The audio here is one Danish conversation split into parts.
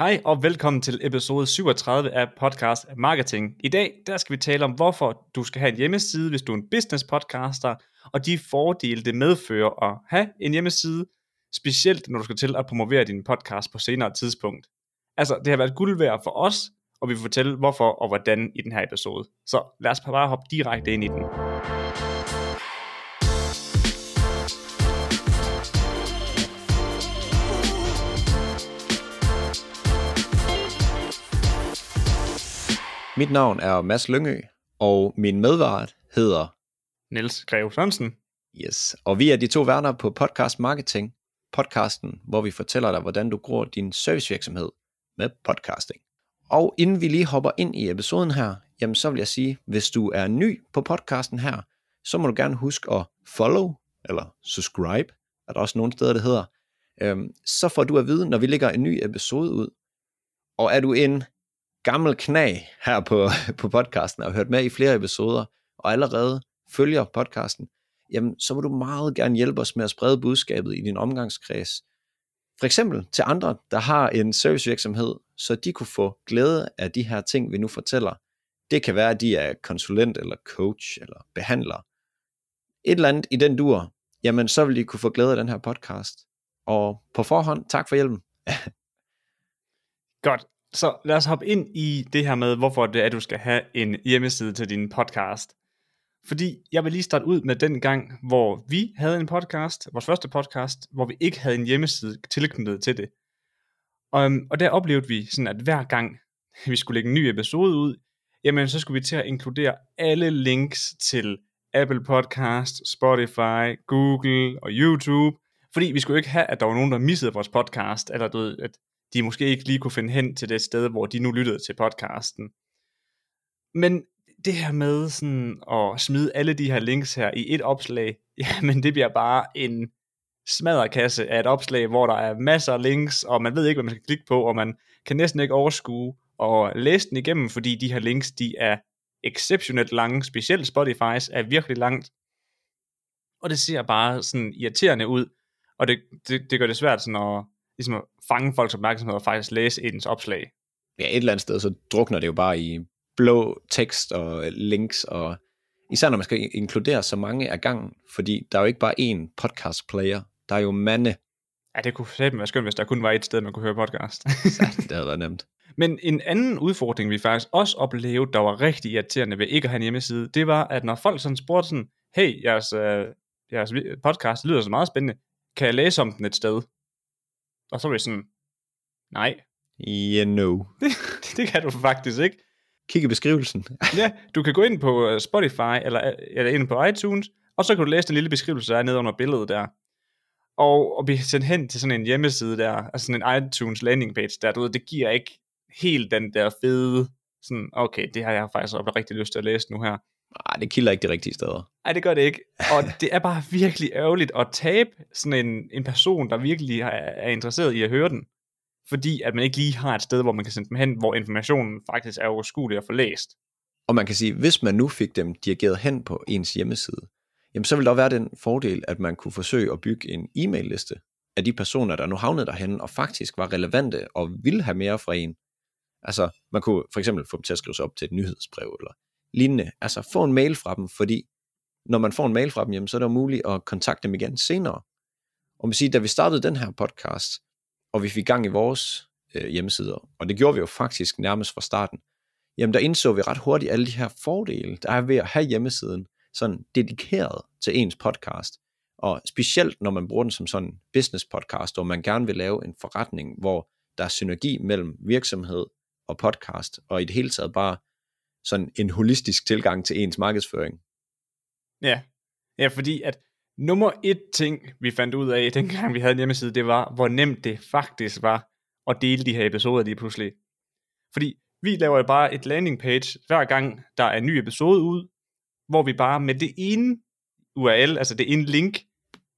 Hej og velkommen til episode 37 af podcast Marketing. I dag der skal vi tale om, hvorfor du skal have en hjemmeside, hvis du er en business podcaster, og de fordele, det medfører at have en hjemmeside, specielt når du skal til at promovere din podcast på senere tidspunkt. Altså, det har været guld værd for os, og vi vil fortælle hvorfor og hvordan i den her episode. Så lad os bare hoppe direkte ind i den. Mit navn er Mads Lyngø, og min medvært hedder Niels Greve Sørensen. Yes, og vi er de to værter på Podcast Marketing, podcasten, hvor vi fortæller dig, hvordan du gror din servicevirksomhed med podcasting. Og inden vi lige hopper ind i episoden her, jamen så vil jeg sige, hvis du er ny på podcasten her, så må du gerne huske at follow, eller subscribe, er der også nogle steder, det hedder, øhm, så får du at vide, når vi lægger en ny episode ud. Og er du en gammel knag her på, på podcasten, og har hørt med i flere episoder, og allerede følger podcasten, jamen så vil du meget gerne hjælpe os med at sprede budskabet i din omgangskreds. For eksempel til andre, der har en servicevirksomhed, så de kunne få glæde af de her ting, vi nu fortæller. Det kan være, at de er konsulent, eller coach, eller behandler. Et eller andet i den dur, jamen så vil de kunne få glæde af den her podcast. Og på forhånd, tak for hjælpen. Godt. Så lad os hoppe ind i det her med, hvorfor det er, at du skal have en hjemmeside til din podcast. Fordi jeg vil lige starte ud med den gang, hvor vi havde en podcast, vores første podcast, hvor vi ikke havde en hjemmeside tilknyttet til det. Og, og der oplevede vi sådan, at hver gang vi skulle lægge en ny episode ud, jamen så skulle vi til at inkludere alle links til Apple Podcast, Spotify, Google og YouTube, fordi vi skulle ikke have, at der var nogen, der missede vores podcast, eller du ved, at de måske ikke lige kunne finde hen til det sted, hvor de nu lyttede til podcasten. Men det her med sådan at smide alle de her links her i et opslag, jamen det bliver bare en smadrekasse af et opslag, hvor der er masser af links, og man ved ikke, hvad man skal klikke på, og man kan næsten ikke overskue og læse den igennem, fordi de her links, de er exceptionelt lange, specielt Spotify's er virkelig langt, og det ser bare sådan irriterende ud, og det, det, det gør det svært sådan at, ligesom at fange folks opmærksomhed og faktisk læse ens opslag. Ja, et eller andet sted, så drukner det jo bare i blå tekst og links, og især når man skal inkludere så mange af gangen, fordi der er jo ikke bare én podcast player, der er jo mange. Ja, det kunne sætte være skønt, hvis der kun var et sted, man kunne høre podcast. det havde været nemt. Men en anden udfordring, vi faktisk også oplevede, der var rigtig irriterende ved ikke at have en hjemmeside, det var, at når folk sådan spurgte sådan, hey, jeres, øh, jeres podcast lyder så meget spændende, kan jeg læse om den et sted? Og så var det sådan, nej. Yeah, no. Det, det kan du faktisk ikke. Kig i beskrivelsen. ja, du kan gå ind på øh, Spotify, eller, eller ind på iTunes, og så kan du læse den lille beskrivelse, der er nede under billedet der. Og, og blive sendt hen til sådan en hjemmeside der, altså sådan en iTunes landing page der, du ved, det giver ikke helt den der fede, sådan, okay, det har jeg faktisk rigtig lyst til at læse nu her. Nej, det kilder ikke de rigtige steder. Nej, det gør det ikke. Og det er bare virkelig ærgerligt at tabe sådan en, en person, der virkelig er interesseret i at høre den. Fordi at man ikke lige har et sted, hvor man kan sende dem hen, hvor informationen faktisk er overskuelig at få læst. Og man kan sige, hvis man nu fik dem dirigeret hen på ens hjemmeside, jamen så vil der være den fordel, at man kunne forsøge at bygge en e-mail-liste af de personer, der nu havnede derhen og faktisk var relevante og ville have mere fra en. Altså, man kunne for eksempel få dem til at skrive sig op til et nyhedsbrev eller lignende. Altså få en mail fra dem, fordi når man får en mail fra dem, jamen, så er det jo muligt at kontakte dem igen senere. Og man siger, da vi startede den her podcast, og vi fik gang i vores øh, hjemmesider, og det gjorde vi jo faktisk nærmest fra starten, jamen der indså vi ret hurtigt alle de her fordele, der er ved at have hjemmesiden sådan dedikeret til ens podcast. Og specielt når man bruger den som sådan business podcast, og man gerne vil lave en forretning, hvor der er synergi mellem virksomhed og podcast, og i det hele taget bare sådan en holistisk tilgang til ens markedsføring. Ja, ja fordi at nummer et ting, vi fandt ud af, dengang vi havde en hjemmeside, det var, hvor nemt det faktisk var at dele de her episoder lige pludselig. Fordi vi laver bare et landing page, hver gang der er en ny episode ud, hvor vi bare med det ene URL, altså det ene link,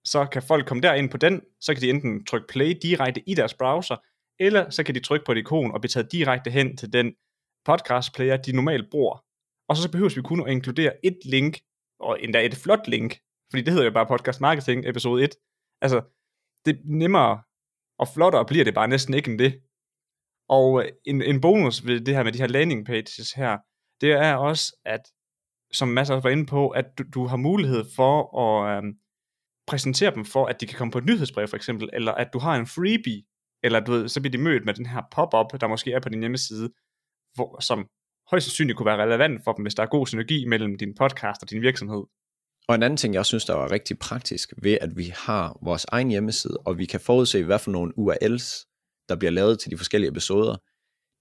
så kan folk komme derind på den, så kan de enten trykke play direkte i deres browser, eller så kan de trykke på et ikon og blive taget direkte hen til den podcast player, de normalt bruger. Og så behøver vi kun at inkludere et link, og endda et flot link, fordi det hedder jo bare podcast marketing episode 1. Altså, det er nemmere og flottere bliver det bare næsten ikke end det. Og øh, en, en bonus ved det her med de her landing pages her, det er også, at som masser var inde på, at du, du har mulighed for at øhm, præsentere dem for, at de kan komme på et nyhedsbrev for eksempel, eller at du har en freebie, eller du ved, så bliver de mødt med den her pop-up, der måske er på din hjemmeside, hvor, som højst sandsynligt kunne være relevant for dem, hvis der er god synergi mellem din podcast og din virksomhed. Og en anden ting, jeg synes, der var rigtig praktisk ved, at vi har vores egen hjemmeside, og vi kan forudse, hvad for nogle URLs, der bliver lavet til de forskellige episoder,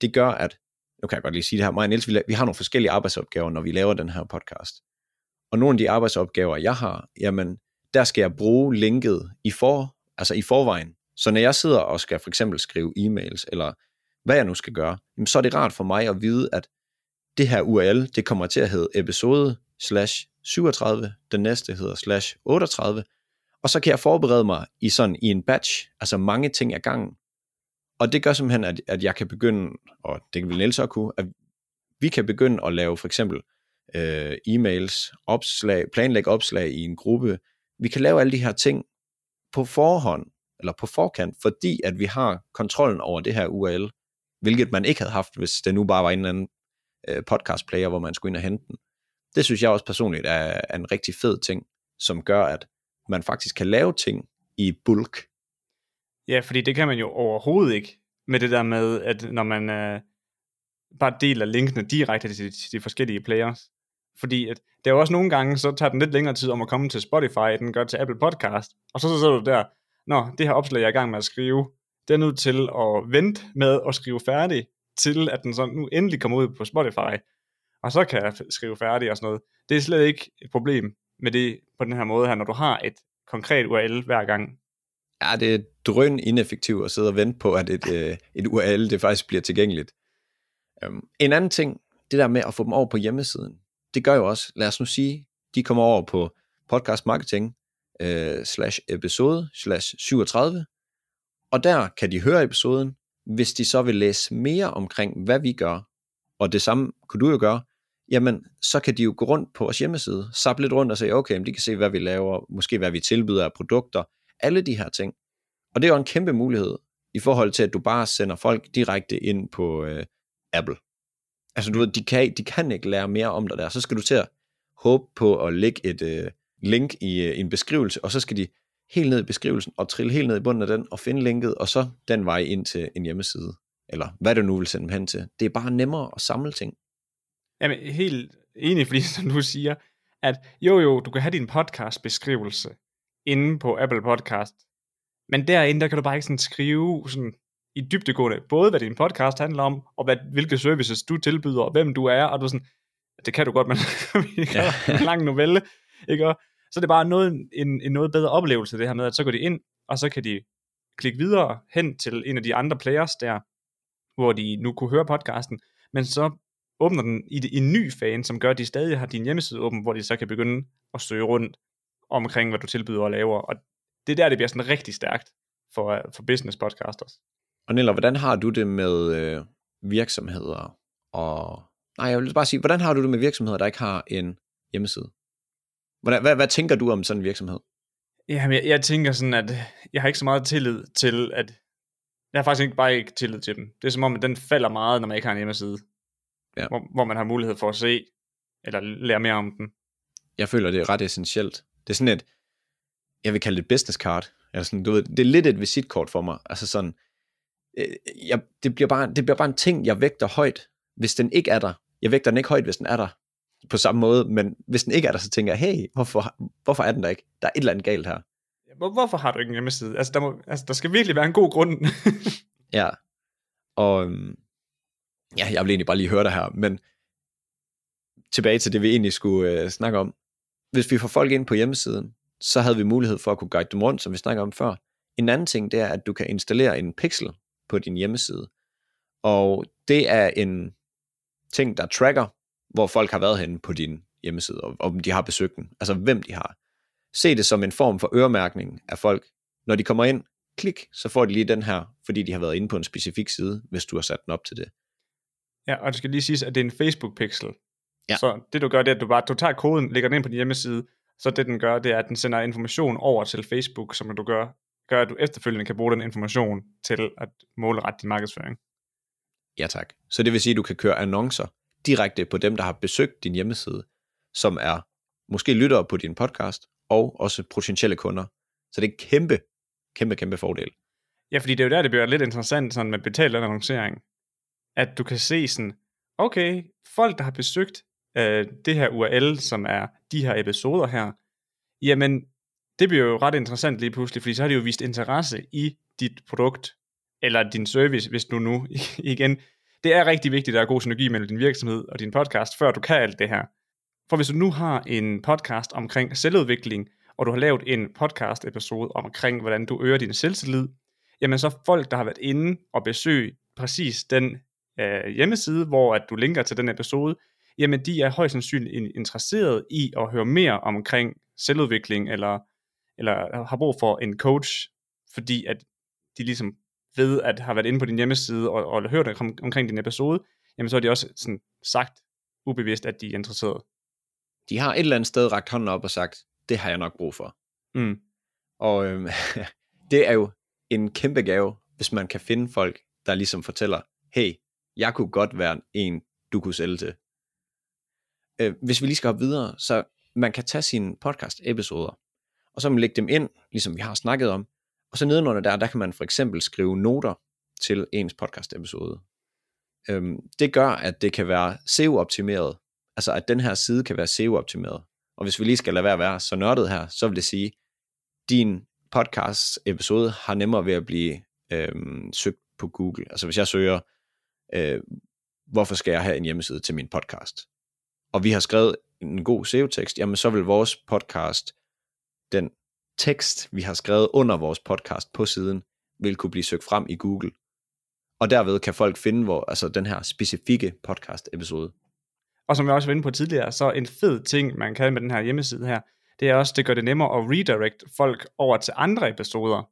det gør, at, nu kan jeg godt lige sige det her, mig og Niels, vi, vi har nogle forskellige arbejdsopgaver, når vi laver den her podcast. Og nogle af de arbejdsopgaver, jeg har, jamen, der skal jeg bruge linket i, for, altså i forvejen. Så når jeg sidder og skal for eksempel skrive e-mails, eller hvad jeg nu skal gøre, jamen, så er det rart for mig at vide, at det her URL, det kommer til at hedde episode slash 37, den næste hedder slash 38, og så kan jeg forberede mig i sådan i en batch, altså mange ting ad gangen. Og det gør simpelthen, at, at jeg kan begynde, og det vil Niels også kunne, at vi kan begynde at lave for eksempel øh, e-mails, opslag, planlægge opslag i en gruppe. Vi kan lave alle de her ting på forhånd, eller på forkant, fordi at vi har kontrollen over det her URL, hvilket man ikke havde haft, hvis det nu bare var en eller anden øh, podcast player, hvor man skulle ind og hente den. Det synes jeg også personligt er, er en rigtig fed ting, som gør, at man faktisk kan lave ting i bulk. Ja, fordi det kan man jo overhovedet ikke med det der med, at når man øh, bare deler linkene direkte til, til de forskellige players. Fordi at, det er jo også nogle gange, så tager den lidt længere tid om at komme til Spotify, end den gør til Apple Podcast. Og så, så sidder du der, Nå, det her opslag, jeg er i gang med at skrive, den er nødt til at vente med at skrive færdig, til at den så nu endelig kommer ud på Spotify og så kan jeg skrive færdig og sådan noget. Det er slet ikke et problem med det på den her måde her, når du har et konkret URL hver gang. Ja, det er drøn ineffektivt at sidde og vente på, at et, øh, et URL det faktisk bliver tilgængeligt. Um, en anden ting, det der med at få dem over på hjemmesiden, det gør jo også, lad os nu sige, de kommer over på podcast marketing øh, slash episode slash 37, og der kan de høre episoden, hvis de så vil læse mere omkring, hvad vi gør, og det samme kunne du jo gøre, jamen så kan de jo gå rundt på vores hjemmeside, sappe lidt rundt og sige, okay, de kan se, hvad vi laver, måske hvad vi tilbyder af produkter, alle de her ting. Og det er jo en kæmpe mulighed i forhold til, at du bare sender folk direkte ind på øh, Apple. Altså du ved, de kan, de kan ikke lære mere om dig der. Så skal du til at håbe på at lægge et øh, link i øh, en beskrivelse, og så skal de helt ned i beskrivelsen og trille helt ned i bunden af den og finde linket, og så den vej ind til en hjemmeside, eller hvad du nu vil sende dem hen til. Det er bare nemmere at samle ting. Jamen, helt enig, fordi som du siger, at jo jo, du kan have din podcast beskrivelse inde på Apple Podcast, men derinde, der kan du bare ikke sådan skrive sådan i dybdegående, både hvad din podcast handler om, og hvad, hvilke services du tilbyder, og hvem du er, og du sådan, det kan du godt, men vi kan ja. en lang novelle, ikke? Så er det bare noget, en, en noget bedre oplevelse, det her med, at så går de ind, og så kan de klikke videre hen til en af de andre players der, hvor de nu kunne høre podcasten, men så åbner den i, i en ny fan, som gør, at de stadig har din hjemmeside åben, hvor de så kan begynde at søge rundt omkring, hvad du tilbyder og laver. Og det er der, det bliver sådan rigtig stærkt for, for business podcasters. Og Niller, hvordan har du det med øh, virksomheder? Og, nej, jeg vil bare sige, hvordan har du det med virksomheder, der ikke har en hjemmeside? Hvordan, hvad, hvad tænker du om sådan en virksomhed? Jamen, jeg, jeg tænker sådan, at jeg har ikke så meget tillid til, at jeg har faktisk ikke bare ikke tillid til dem. Det er som om, at den falder meget, når man ikke har en hjemmeside ja. hvor, hvor man har mulighed for at se, eller lære mere om den. Jeg føler, det er ret essentielt. Det er sådan et, jeg vil kalde det business card. Eller sådan, du ved, det er lidt et visitkort for mig. Altså sådan, øh, jeg, det, bliver bare, det bliver bare en ting, jeg vægter højt, hvis den ikke er der. Jeg vægter den ikke højt, hvis den er der på samme måde, men hvis den ikke er der, så tænker jeg, hey, hvorfor, hvorfor er den der ikke? Der er et eller andet galt her. Hvor, hvorfor har du ikke en hjemmeside? Altså der, må, altså, der skal virkelig være en god grund. ja, og øhm, ja, jeg vil egentlig bare lige høre dig her, men tilbage til det, vi egentlig skulle øh, snakke om. Hvis vi får folk ind på hjemmesiden, så havde vi mulighed for at kunne guide dem rundt, som vi snakker om før. En anden ting, det er, at du kan installere en pixel på din hjemmeside. Og det er en ting, der tracker, hvor folk har været henne på din hjemmeside, og om de har besøgt den, altså hvem de har. Se det som en form for øremærkning af folk. Når de kommer ind, klik, så får de lige den her, fordi de har været inde på en specifik side, hvis du har sat den op til det. Ja, og det skal lige siges, at det er en Facebook-pixel. Ja. Så det du gør, det er, at du bare du tager koden, lægger den ind på din hjemmeside, så det den gør, det er, at den sender information over til Facebook, som du gør, gør, at du efterfølgende kan bruge den information til at målrette din markedsføring. Ja tak. Så det vil sige, at du kan køre annoncer direkte på dem, der har besøgt din hjemmeside, som er måske lyttere på din podcast, og også potentielle kunder. Så det er en kæmpe, kæmpe, kæmpe fordel. Ja, fordi det er jo der, det bliver lidt interessant sådan med betalt annoncering. At du kan se sådan, okay, folk, der har besøgt øh, det her URL, som er de her episoder her, jamen, det bliver jo ret interessant lige pludselig, fordi så har de jo vist interesse i dit produkt, eller din service, hvis du nu, igen, det er rigtig vigtigt, at der er god synergi mellem din virksomhed og din podcast, før du kan alt det her. For hvis du nu har en podcast omkring selvudvikling, og du har lavet en podcast episode omkring, hvordan du øger din selvtillid, jamen så folk, der har været inde og besøg præcis den øh, hjemmeside, hvor at du linker til den episode, jamen de er højst sandsynligt interesseret i at høre mere omkring selvudvikling, eller, eller har brug for en coach, fordi at de ligesom ved at have været inde på din hjemmeside og, og hørt om, omkring din episode, jamen så har de også sådan sagt ubevidst, at de er interesseret. De har et eller andet sted rakt hånden op og sagt, det har jeg nok brug for. Mm. Og øhm, det er jo en kæmpe gave, hvis man kan finde folk, der ligesom fortæller, hey, jeg kunne godt være en, du kunne sælge til. Øh, hvis vi lige skal hoppe videre, så man kan tage sine podcast-episoder, og så man lægge dem ind, ligesom vi har snakket om, og så nedenunder der, der kan man for eksempel skrive noter til ens podcast-episode. Øhm, det gør, at det kan være SEO-optimeret, altså at den her side kan være SEO-optimeret. Og hvis vi lige skal lade være at være så nørdet her, så vil det sige, din podcast-episode har nemmere ved at blive øhm, søgt på Google. Altså hvis jeg søger, øh, hvorfor skal jeg have en hjemmeside til min podcast? Og vi har skrevet en god SEO-tekst, jamen så vil vores podcast, den tekst, vi har skrevet under vores podcast på siden, vil kunne blive søgt frem i Google. Og derved kan folk finde hvor, altså den her specifikke podcast episode. Og som jeg også var inde på tidligere, så en fed ting, man kan med den her hjemmeside her, det er også, det gør det nemmere at redirect folk over til andre episoder.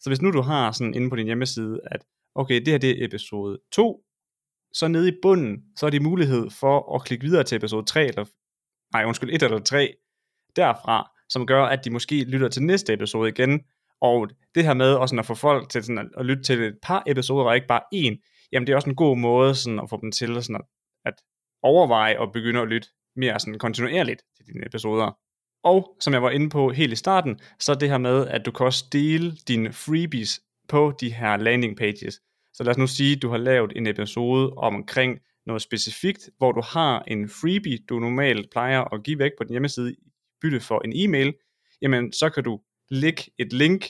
Så hvis nu du har sådan inde på din hjemmeside, at okay, det her det er episode 2, så nede i bunden, så er det mulighed for at klikke videre til episode 3, eller, nej undskyld, 1 eller 3, derfra, som gør, at de måske lytter til næste episode igen, og det her med også at få folk til sådan at, at lytte til et par episoder, og ikke bare én, jamen det er også en god måde sådan at få dem til sådan at, at overveje og begynde at lytte mere sådan kontinuerligt til dine episoder. Og som jeg var inde på helt i starten, så er det her med, at du kan også dele dine freebies på de her landing pages. Så lad os nu sige, at du har lavet en episode omkring noget specifikt, hvor du har en freebie, du normalt plejer at give væk på din hjemmeside bytte for en e-mail, jamen så kan du lægge et link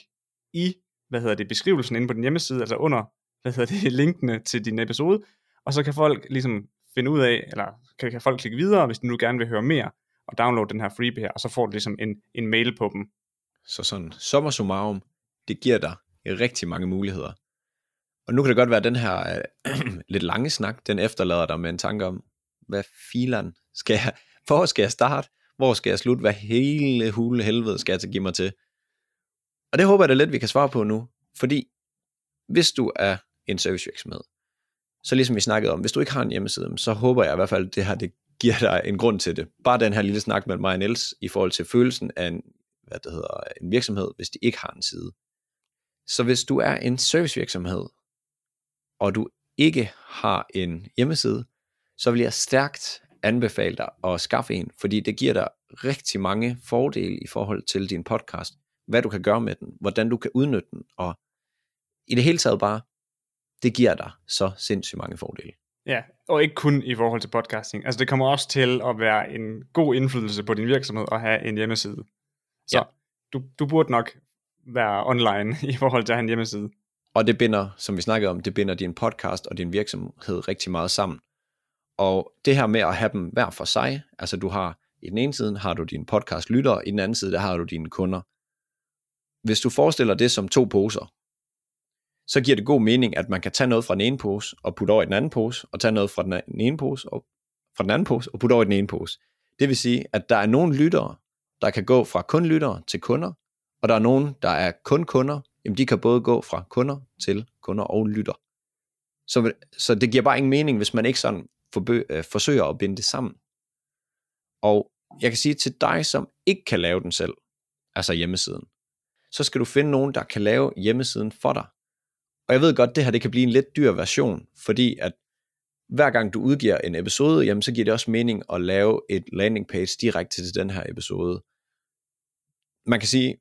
i, hvad hedder det, beskrivelsen inde på din hjemmeside, altså under, hvad hedder det, linkene til din episode, og så kan folk ligesom finde ud af, eller kan, kan folk klikke videre, hvis de nu gerne vil høre mere, og downloade den her freebie her, og så får du ligesom en, en mail på dem. Så sådan, summa summarum, det giver dig rigtig mange muligheder. Og nu kan det godt være, at den her øh, lidt lange snak, den efterlader dig med en tanke om, hvad filan skal jeg, hvor skal jeg starte, hvor skal jeg slutte, hvad hele hule helvede skal jeg til give mig til. Og det håber jeg da lidt, vi kan svare på nu, fordi hvis du er en servicevirksomhed, så ligesom vi snakkede om, hvis du ikke har en hjemmeside, så håber jeg i hvert fald, at det her det giver dig en grund til det. Bare den her lille snak med mig og Niels i forhold til følelsen af en, hvad det hedder, en virksomhed, hvis de ikke har en side. Så hvis du er en servicevirksomhed, og du ikke har en hjemmeside, så vil jeg stærkt anbefale dig at skaffe en, fordi det giver dig rigtig mange fordele i forhold til din podcast, hvad du kan gøre med den, hvordan du kan udnytte den, og i det hele taget bare, det giver dig så sindssygt mange fordele. Ja, og ikke kun i forhold til podcasting. Altså det kommer også til at være en god indflydelse på din virksomhed at have en hjemmeside. Så ja. du, du burde nok være online i forhold til at have en hjemmeside. Og det binder, som vi snakkede om, det binder din podcast og din virksomhed rigtig meget sammen. Og det her med at have dem hver for sig, altså du har i den ene side har du dine podcast lyttere, i den anden side der har du dine kunder. Hvis du forestiller det som to poser, så giver det god mening, at man kan tage noget fra den ene pose og putte over i den anden pose, og tage noget fra den ene pose og fra den anden pose og putte over i den ene pose. Det vil sige, at der er nogle lyttere, der kan gå fra kun lyttere til kunder, og der er nogen, der er kun kunder, jamen de kan både gå fra kunder til kunder og lytter. Så, så det giver bare ingen mening, hvis man ikke sådan forbø, øh, forsøger at binde det sammen. Og jeg kan sige til dig, som ikke kan lave den selv, altså hjemmesiden, så skal du finde nogen, der kan lave hjemmesiden for dig. Og jeg ved godt, det her det kan blive en lidt dyr version, fordi at hver gang du udgiver en episode, jamen så giver det også mening at lave et landing page direkte til den her episode. Man kan sige,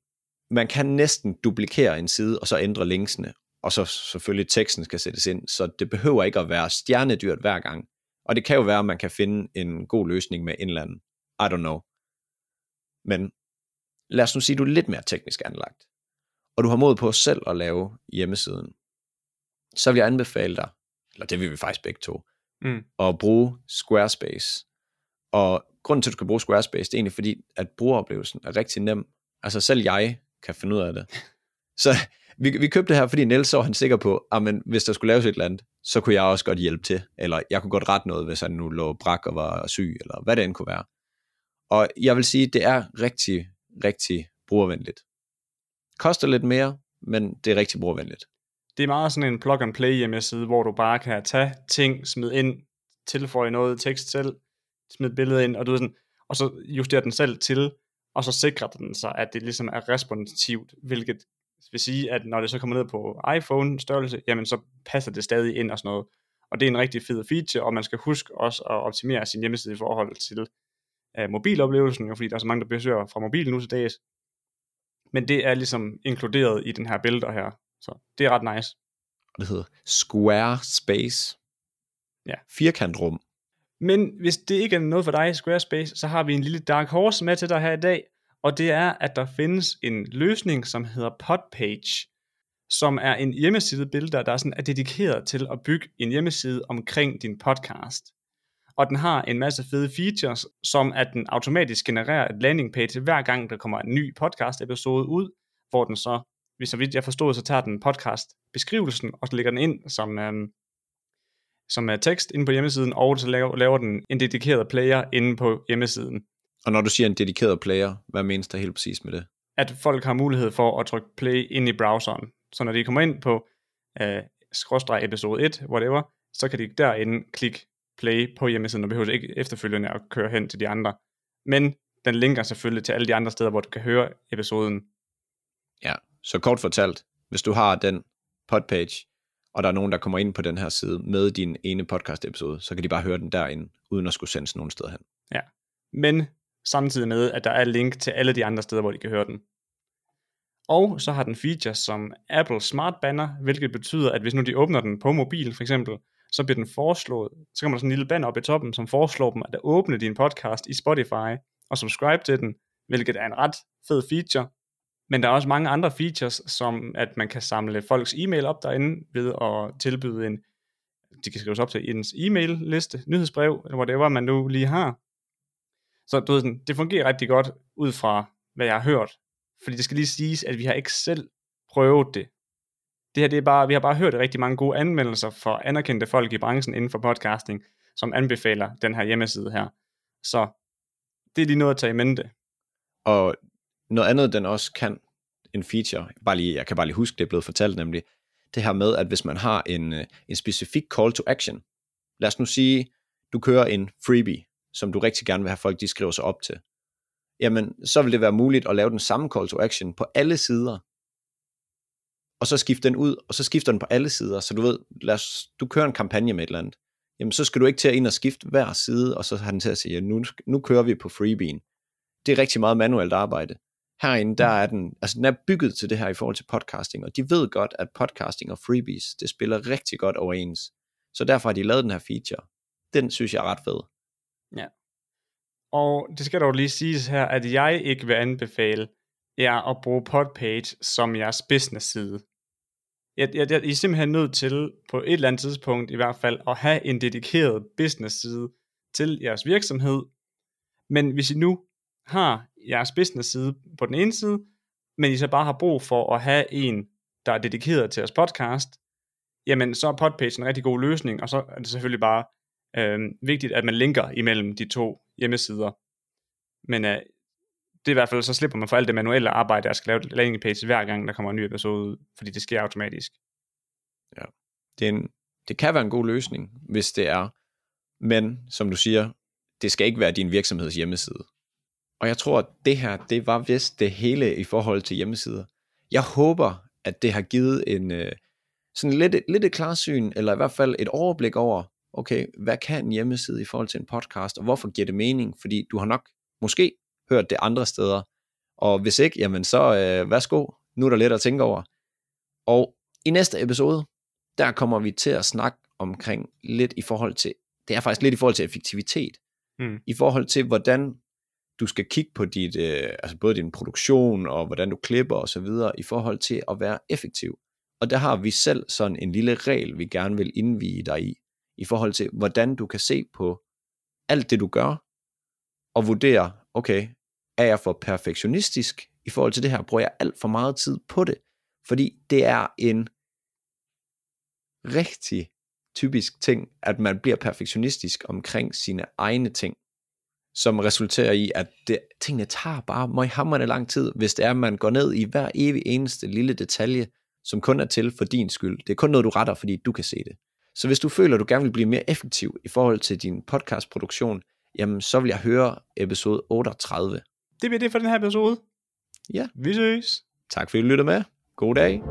man kan næsten duplikere en side, og så ændre linksene, og så selvfølgelig teksten skal sættes ind, så det behøver ikke at være stjernedyrt hver gang. Og det kan jo være, at man kan finde en god løsning med en eller anden. I don't know. Men lad os nu sige, at du er lidt mere teknisk anlagt, og du har mod på selv at lave hjemmesiden, så vil jeg anbefale dig, eller det vil vi faktisk begge to, mm. at bruge Squarespace. Og grunden til, at du kan bruge Squarespace, det er egentlig fordi, at brugeroplevelsen er rigtig nem. Altså selv jeg kan finde ud af det. Så vi, vi købte det her, fordi Niels så var han sikker på, at men, hvis der skulle laves et eller andet, så kunne jeg også godt hjælpe til. Eller jeg kunne godt rette noget, hvis han nu lå brak og var syg, eller hvad det end kunne være. Og jeg vil sige, det er rigtig, rigtig brugervenligt. Koster lidt mere, men det er rigtig brugervenligt. Det er meget sådan en plug and play hjemmeside, hvor du bare kan tage ting, smide ind, tilføje noget tekst selv, smide billedet ind, og, du ved sådan, og så justere den selv til, og så sikrer den sig, at det ligesom er responsivt, hvilket vil sige, at når det så kommer ned på iPhone størrelse, jamen så passer det stadig ind og sådan noget. Og det er en rigtig fed feature, og man skal huske også at optimere sin hjemmeside i forhold til uh, mobiloplevelsen, jo, fordi der er så mange, der besøger fra mobilen nu til dags. Men det er ligesom inkluderet i den her billeder her, så det er ret nice. Og det hedder Squarespace. Ja. Firkantrum. Men hvis det ikke er noget for dig, Squarespace, så har vi en lille dark horse med til dig her i dag, og det er, at der findes en løsning, som hedder Podpage, som er en hjemmesidebuilder, der sådan, er dedikeret til at bygge en hjemmeside omkring din podcast. Og den har en masse fede features, som at den automatisk genererer et landing page hver gang, der kommer en ny podcast episode ud, hvor den så, hvis så vidt jeg forstod, så tager den podcast beskrivelsen, og så lægger den ind som, øhm, som er tekst inde på hjemmesiden, og så laver, laver den en dedikeret player inde på hjemmesiden. Og når du siger en dedikeret player, hvad menes der helt præcis med det? At folk har mulighed for at trykke play ind i browseren. Så når de kommer ind på uh, skråstreg episode 1, whatever, så kan de derinde klikke play på hjemmesiden, og behøver ikke efterfølgende at køre hen til de andre. Men den linker selvfølgelig til alle de andre steder, hvor du kan høre episoden. Ja, så kort fortalt, hvis du har den podpage, og der er nogen, der kommer ind på den her side med din ene podcast episode, så kan de bare høre den derinde, uden at skulle sendes nogen sted hen. Ja, men samtidig med, at der er link til alle de andre steder, hvor de kan høre den. Og så har den features som Apple Smart Banner, hvilket betyder, at hvis nu de åbner den på mobil for eksempel, så bliver den foreslået, så kommer der sådan en lille banner op i toppen, som foreslår dem at åbne din podcast i Spotify og subscribe til den, hvilket er en ret fed feature. Men der er også mange andre features, som at man kan samle folks e-mail op derinde ved at tilbyde en, de kan skrives op til ens e-mail liste, nyhedsbrev, eller whatever man nu lige har. Så du ved, sådan, det fungerer rigtig godt ud fra, hvad jeg har hørt. Fordi det skal lige siges, at vi har ikke selv prøvet det. Det her, det er bare, vi har bare hørt rigtig mange gode anmeldelser for anerkendte folk i branchen inden for podcasting, som anbefaler den her hjemmeside her. Så det er lige noget at tage i mente. Og noget andet, den også kan, en feature, bare lige, jeg kan bare lige huske, det er blevet fortalt nemlig, det her med, at hvis man har en, øh, en specifik call to action, lad os nu sige, du kører en freebie, som du rigtig gerne vil have folk, de skriver sig op til, jamen så vil det være muligt at lave den samme call to action på alle sider, og så skifte den ud, og så skifter den på alle sider, så du ved, lad os, du kører en kampagne med et eller andet, jamen så skal du ikke til at ind og skifte hver side, og så har den til at sige, nu, nu kører vi på freebien. Det er rigtig meget manuelt arbejde. Herinde, der er den, altså den er bygget til det her i forhold til podcasting, og de ved godt, at podcasting og freebies, det spiller rigtig godt overens. Så derfor har de lavet den her feature. Den synes jeg er ret fed. Ja. Og det skal dog lige siges her, at jeg ikke vil anbefale jer at bruge Podpage som jeres business side. Jeg, jeg, jeg, I er simpelthen nødt til på et eller andet tidspunkt i hvert fald at have en dedikeret business side til jeres virksomhed. Men hvis I nu har jeres business side på den ene side, men I så bare har brug for at have en, der er dedikeret til jeres podcast, jamen så er Podpage en rigtig god løsning, og så er det selvfølgelig bare øh, vigtigt, at man linker imellem de to hjemmesider. Men øh, det er i hvert fald, så slipper man for alt det manuelle arbejde, at skal lave landing page hver gang, der kommer en ny episode ud, fordi det sker automatisk. Ja. Det, er en, det kan være en god løsning, hvis det er, men som du siger, det skal ikke være din virksomheds hjemmeside. Og jeg tror, at det her, det var vist det hele i forhold til hjemmesider. Jeg håber, at det har givet en øh, sådan lidt, lidt et klarsyn, eller i hvert fald et overblik over, okay, hvad kan en hjemmeside i forhold til en podcast, og hvorfor giver det mening? Fordi du har nok måske hørt det andre steder, og hvis ikke, jamen så øh, værsgo, nu er der lidt at tænke over. Og i næste episode, der kommer vi til at snakke omkring lidt i forhold til, det er faktisk lidt i forhold til effektivitet, Mm. i forhold til, hvordan du skal kigge på dit, øh, altså både din produktion, og hvordan du klipper og så videre, i forhold til at være effektiv. Og der har vi selv sådan en lille regel, vi gerne vil indvige dig i, i forhold til, hvordan du kan se på alt det, du gør, og vurdere, okay, er jeg for perfektionistisk i forhold til det her? Bruger jeg alt for meget tid på det? Fordi det er en rigtig typisk ting, at man bliver perfektionistisk omkring sine egne ting, som resulterer i, at det, tingene tager bare møghamrende lang tid, hvis det er, at man går ned i hver evig eneste lille detalje, som kun er til for din skyld. Det er kun noget, du retter, fordi du kan se det. Så hvis du føler, at du gerne vil blive mere effektiv i forhold til din podcastproduktion, jamen så vil jeg høre episode 38. Det bliver det for den her episode. Ja. Vi ses. Tak fordi du lytter med. God dag.